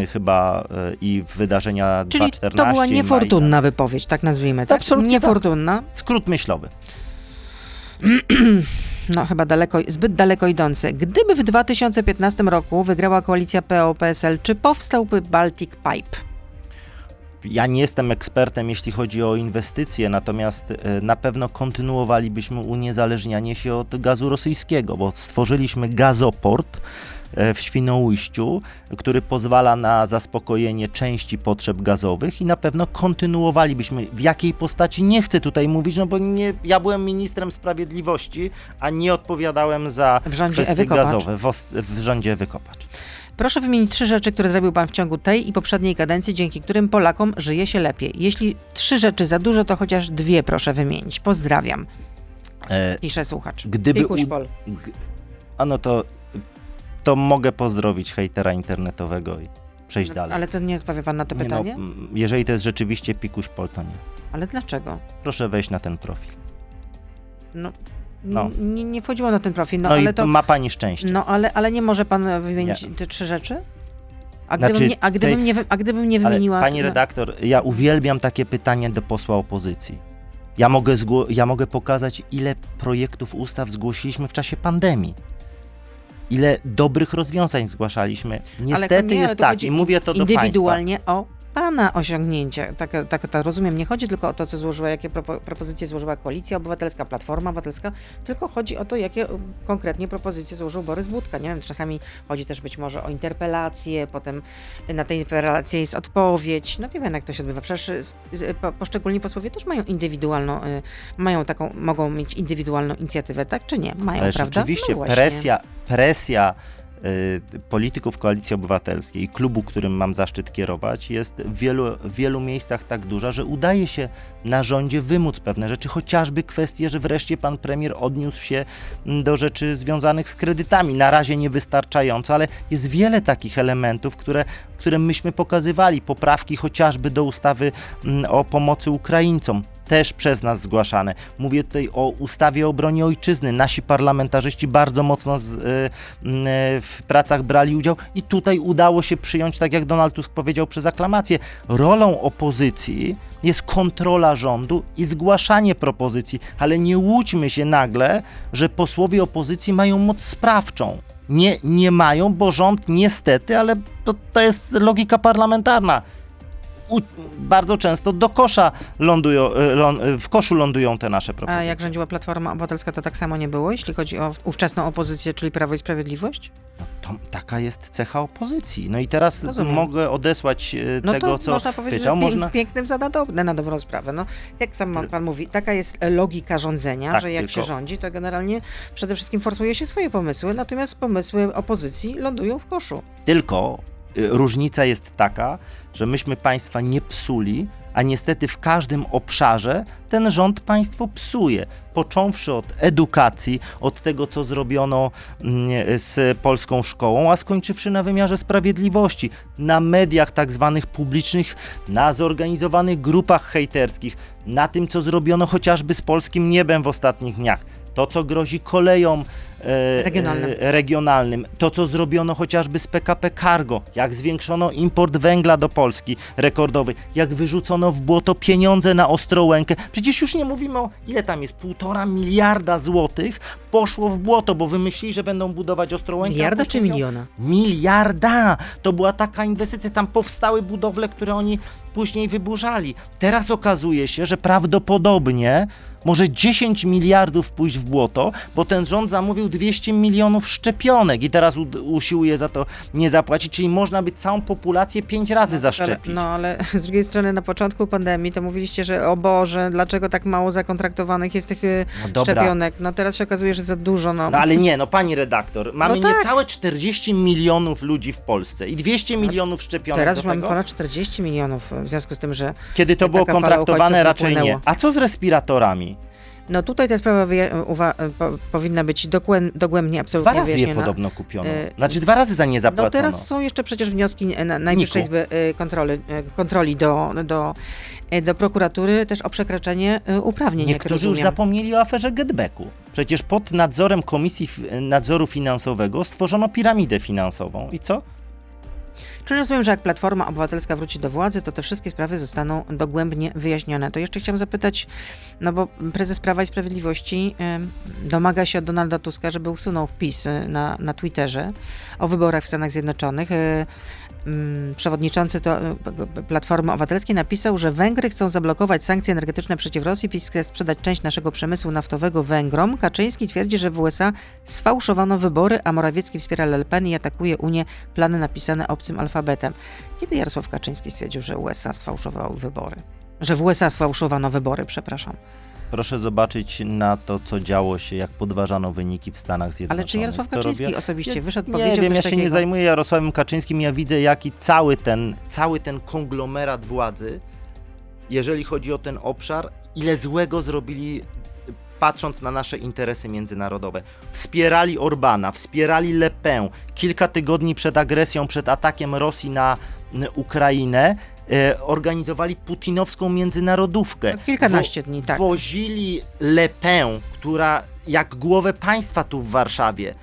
y, chyba y, i wydarzenia Czyli 2.14 to była niefortunna wypowiedź, tak nazwijmy. Tak? Absolutnie Niefortunna. Maj- Skrót myślowy. No chyba daleko, zbyt daleko idący. Gdyby w 2015 roku wygrała koalicja PO-PSL, czy powstałby Baltic Pipe? Ja nie jestem ekspertem, jeśli chodzi o inwestycje, natomiast e, na pewno kontynuowalibyśmy uniezależnianie się od gazu rosyjskiego, bo stworzyliśmy gazoport e, w Świnoujściu, który pozwala na zaspokojenie części potrzeb gazowych i na pewno kontynuowalibyśmy. W jakiej postaci nie chcę tutaj mówić, no bo nie, ja byłem ministrem sprawiedliwości, a nie odpowiadałem za kwestie gazowe w, w rządzie Ewy Kopacz. Proszę wymienić trzy rzeczy, które zrobił Pan w ciągu tej i poprzedniej kadencji, dzięki którym Polakom żyje się lepiej. Jeśli trzy rzeczy za dużo, to chociaż dwie proszę wymienić. Pozdrawiam. E, Pisze słuchacz. Gdyby Pikuś u- Pol. G- A no to, to mogę pozdrowić hejtera internetowego i przejść dalej. Ale to nie odpowie Pan na to Nie no, pytanie? m, jeżeli to jest rzeczywiście pikuś pol, to nie. Ale dlaczego? Proszę wejść na ten profil. No, No. Nie, nie wchodziło na ten profil, no, No, ale i to... ma pani szczęście. No ale, ale nie może pan wymienić Nie. te trzy rzeczy? A Znaczy, gdybym, nie, a gdybym, tej- nie, a gdybym nie Ale wymieniła... pani no, redaktor, ja uwielbiam takie pytanie do posła opozycji. Ja mogę, zgło- ja mogę pokazać, ile projektów ustaw zgłosiliśmy w czasie pandemii. Ile dobrych rozwiązań zgłaszaliśmy. Niestety nie, ale jest tak, i mówię to do państwa. Indywidualnie o pana osiągnięcia. Tak, tak to rozumiem. Nie chodzi tylko o to, co złożyła, jakie propo, propozycje złożyła Koalicja Obywatelska, Platforma Obywatelska, tylko chodzi o to, jakie um, konkretnie propozycje złożył Borys Budka. Nie wiem, czasami chodzi też być może o interpelację, potem na tej interpelację jest odpowiedź. No wiem, jak to się odbywa. Przecież y, y, po, poszczególni posłowie też mają indywidualną, y, mają taką, mogą mieć indywidualną inicjatywę, tak czy nie? Mają, Ale prawda? rzeczywiście No presja, presja polityków Koalicji Obywatelskiej klubu, którym mam zaszczyt kierować, jest w wielu, w wielu miejscach tak duża, że udaje się na rządzie wymóc pewne rzeczy, chociażby kwestie, że wreszcie pan premier odniósł się mm, do rzeczy związanych z kredytami. Na razie niewystarczająco, ale jest wiele takich elementów, które, które myśmy pokazywali. Poprawki chociażby do ustawy mm, o pomocy Ukraińcom też przez nas zgłaszane. Mówię tutaj o ustawie o obronie ojczyzny. Nasi parlamentarzyści bardzo mocno z, y, y, w pracach brali udział i tutaj udało się przyjąć, tak jak Donald Tusk powiedział, przez aklamację. Rolą opozycji jest kontrola rządu i zgłaszanie propozycji, ale nie łudźmy się nagle, że posłowie opozycji mają moc sprawczą. Nie, nie mają, bo rząd niestety, ale to, to jest logika parlamentarna u, bardzo często do kosza lądują, e, lą, e, w koszu lądują te nasze propozycje. A jak rządziła Platforma Obywatelska, to tak samo nie było, jeśli chodzi o ówczesną opozycję, czyli Prawo i Sprawiedliwość? No, to, taka jest cecha opozycji. No i teraz Rozumiem. mogę odesłać e, No tego, to co można powiedzieć, pytał. że pięk, Można... pięknym za na, do, na dobrą sprawę. No, jak sam pan, pan mówi, taka jest logika rządzenia, Tak, że jak tylko- się rządzi, to generalnie przede wszystkim forsuje się swoje pomysły, natomiast pomysły opozycji lądują w koszu. Tylko y, różnica jest taka, że myśmy państwa nie psuli, a niestety w każdym obszarze ten rząd państwo psuje. Począwszy od edukacji, od tego, co zrobiono mm, z polską szkołą, a skończywszy na wymiarze sprawiedliwości, na mediach tak zwanych publicznych, na zorganizowanych grupach hejterskich, na tym, co zrobiono chociażby z polskim niebem w ostatnich dniach. To, co grozi kolejom Regionalnym. e, regionalnym, to co zrobiono chociażby z PKP Cargo, jak zwiększono import węgla do Polski rekordowy, jak wyrzucono w błoto pieniądze na Ostrołękę. Przecież już nie mówimy o ile tam jest, półtora miliarda złotych poszło w błoto, bo wymyślili, że będą budować Ostrołękę. Miliarda czy miliona? Miliarda! To była taka inwestycja, tam powstały budowle, które oni później wyburzali. Teraz okazuje się, że prawdopodobnie może 10 miliardów pójść w błoto, bo ten rząd zamówił 200 milionów szczepionek i teraz usiłuje za to nie zapłacić, czyli można by całą populację pięć razy zaszczepić. No ale z drugiej strony na początku pandemii to mówiliście, że o Boże, dlaczego tak mało zakontraktowanych jest tych y, No szczepionek? No teraz się okazuje, że za dużo. No, No ale nie, no pani redaktor, mamy No tak. niecałe 40 milionów ludzi w Polsce i 200 milionów szczepionek teraz już mamy ponad 40 milionów w związku z tym, że Kiedy to było kontraktowane, raczej nie. A co z respiratorami? No tutaj ta sprawa po, powinna być dogłębnie Dwa absolutnie razy je wyjaśniona. podobno kupiono. E, Znaczy dwa razy za nie No zapłacono. teraz są jeszcze przecież wnioski na Najwyższej Niku. Izby e, kontroli, e, kontroli do, do, do prokuratury też o przekraczanie uprawnień, Niektórzy już zapomnieli o aferze Getbacku. Przecież pod nadzorem Komisji Nadzoru Finansowego stworzono piramidę finansową. I co? Czyli rozumiem, że jak Platforma Obywatelska wróci do władzy, to te wszystkie sprawy zostaną dogłębnie wyjaśnione. To jeszcze chciałam zapytać, no bo prezes Prawa i Sprawiedliwości domaga się od Donalda Tuska, żeby usunął wpis na, na Twitterze o wyborach w Stanach Zjednoczonych. Mm, Przewodniczący to, p- Platformy Obywatelskiej napisał, że Węgry chcą zablokować sankcje energetyczne przeciw Rosji, PiS chce sprzedać część naszego przemysłu naftowego Węgrom. Kaczyński twierdzi, że w USA sfałszowano wybory, a Morawiecki wspiera Le Pen i atakuje Unię plany napisane obcym alfabetem. Kiedy Jarosław Kaczyński stwierdził, że USA sfałszowały wybory? Że w USA sfałszowano wybory, przepraszam. Proszę zobaczyć na to, co działo się, jak podważano wyniki w Stanach Zjednoczonych. Ale czy Jarosław Kaczyński robię? osobiście wyszedł, Nie powiedział wiem, coś ja się takiego? nie zajmuję Jarosławem Kaczyńskim, ja widzę jaki cały ten, cały ten konglomerat władzy, jeżeli chodzi o ten obszar, ile złego zrobili patrząc na nasze interesy międzynarodowe. Wspierali Orbana, wspierali Le Pen. Kilka tygodni przed agresją, przed atakiem Rosji na Ukrainę, organizowali putinowską międzynarodówkę. No, kilkanaście dni, tak. Wozili Le Pen, która jak głowę państwa tu w Warszawie.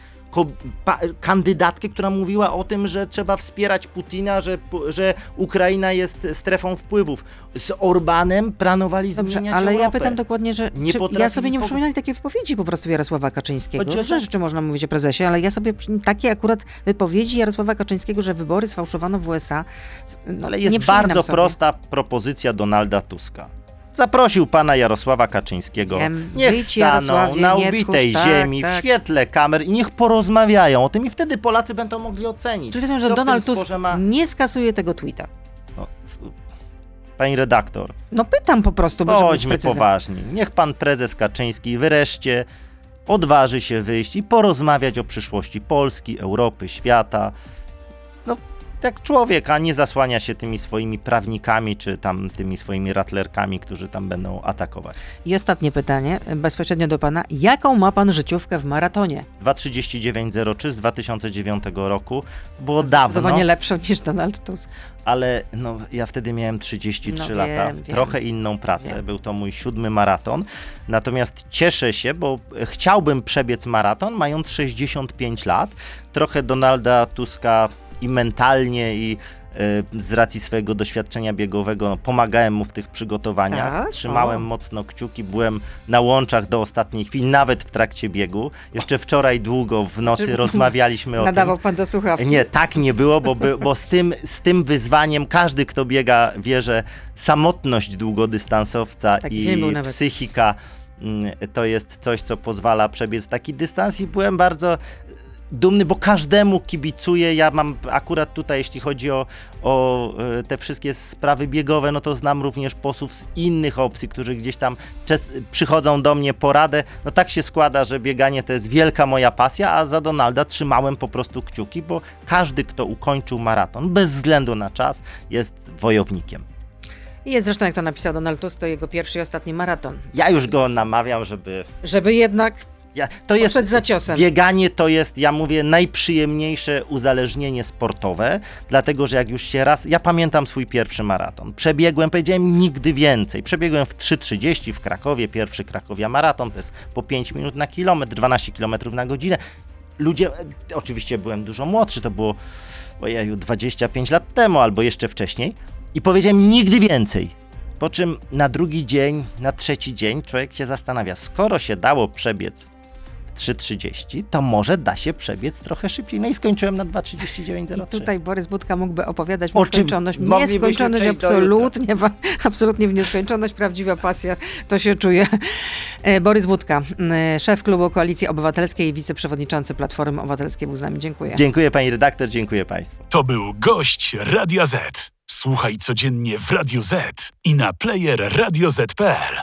Kandydatkę, która mówiła o tym, że trzeba wspierać Putina, że, że Ukraina jest strefą wpływów. Z Orbanem planowali Dobrze, zmieniać ale Europę. ja pytam dokładnie, że Nie ja sobie nie pog- przypominali takiej wypowiedzi po prostu Jarosława Kaczyńskiego. Różne to- rzeczy można mówić o prezesie, ale ja sobie takie akurat wypowiedzi Jarosława Kaczyńskiego, że wybory sfałszowano w USA, no, Ale jest przypominam bardzo sobie. prosta propozycja Donalda Tuska. Zaprosił pana Jarosława Kaczyńskiego. Niech staną na ubitej tak, ziemi, w tak. świetle kamer i niech porozmawiają o tym i wtedy Polacy będą mogli ocenić. Czyli rozumiem, że w Donald Tusk ma... nie skasuje tego tweeta. No, Pani redaktor, No pytam po prostu, bo bądźmy poważni. Niech pan prezes Kaczyński wreszcie odważy się wyjść i porozmawiać o przyszłości Polski, Europy, świata. No, jak człowiek, a nie zasłania się tymi swoimi prawnikami, czy tam tymi swoimi ratlerkami, którzy tam będą atakować. I ostatnie pytanie, bezpośrednio do pana. Jaką ma pan życiówkę w maratonie? 23903 z 2009 roku. Było dawno, Zdecydowanie lepszą niż Donald Tusk. ale no, ja wtedy miałem 33 No lata, wiem, wiem. trochę inną pracę. Wiem. Był to mój siódmy maraton. Natomiast cieszę się, bo chciałbym przebiec maraton, mając 65 lat. Trochę Donalda Tuska i mentalnie, i y, z racji swojego doświadczenia biegowego no, pomagałem mu w tych przygotowaniach. Tak? Trzymałem O. mocno kciuki, byłem na łączach do ostatniej chwili, nawet w trakcie biegu. Jeszcze wczoraj długo w nocy Czy- rozmawialiśmy o tym. Nadawał pan do słuchawki. Nie, tak nie było, bo, by, bo z, tym, z tym wyzwaniem każdy, kto biega, wie, że samotność długodystansowca był i psychika mm, to jest coś, co pozwala przebiec taki dystans i byłem bardzo dumny, bo każdemu kibicuję. Ja mam akurat tutaj, jeśli chodzi o, o e, te wszystkie sprawy biegowe, no to znam również posłów z innych opcji, którzy gdzieś tam przychodzą do mnie po radę. No tak się składa, że bieganie to jest wielka moja pasja, a za Donalda trzymałem po prostu kciuki, bo każdy, kto ukończył maraton, bez względu na czas, jest wojownikiem. I Jest zresztą, jak to napisał Donald Tusk, to jego pierwszy i ostatni maraton. Ja już go namawiam, żeby... Żeby jednak Ja, to jest za ciosem. Bieganie to jest, ja mówię, najprzyjemniejsze uzależnienie sportowe, dlatego że jak już się raz. Ja pamiętam swój pierwszy maraton. Przebiegłem, powiedziałem nigdy więcej. Przebiegłem w 3,30 w Krakowie, pierwszy Krakowia maraton, to jest po 5 minut na kilometr, 12 km na godzinę. Ludzie, e, oczywiście byłem dużo młodszy, to było ojeju, 25 lat temu albo jeszcze wcześniej. I powiedziałem nigdy więcej. Po czym na drugi dzień, na trzeci dzień człowiek się zastanawia, skoro się dało przebiec w 3.30, to może da się przebiec trochę szybciej. No i skończyłem na I 2.39.03. tutaj Borys Budka mógłby opowiadać O nieskończoność. Nieskończoność, absolutnie, absolutnie w nieskończoność. Prawdziwa pasja, to się czuje. E, Borys Budka, e, szef klubu Koalicji Obywatelskiej i wiceprzewodniczący Platformy Obywatelskiej był z nami. Dziękuję. Dziękuję pani redaktor, dziękuję państwu. To był gość Radia Z. Słuchaj codziennie w Radio Z i na player radioz.pl.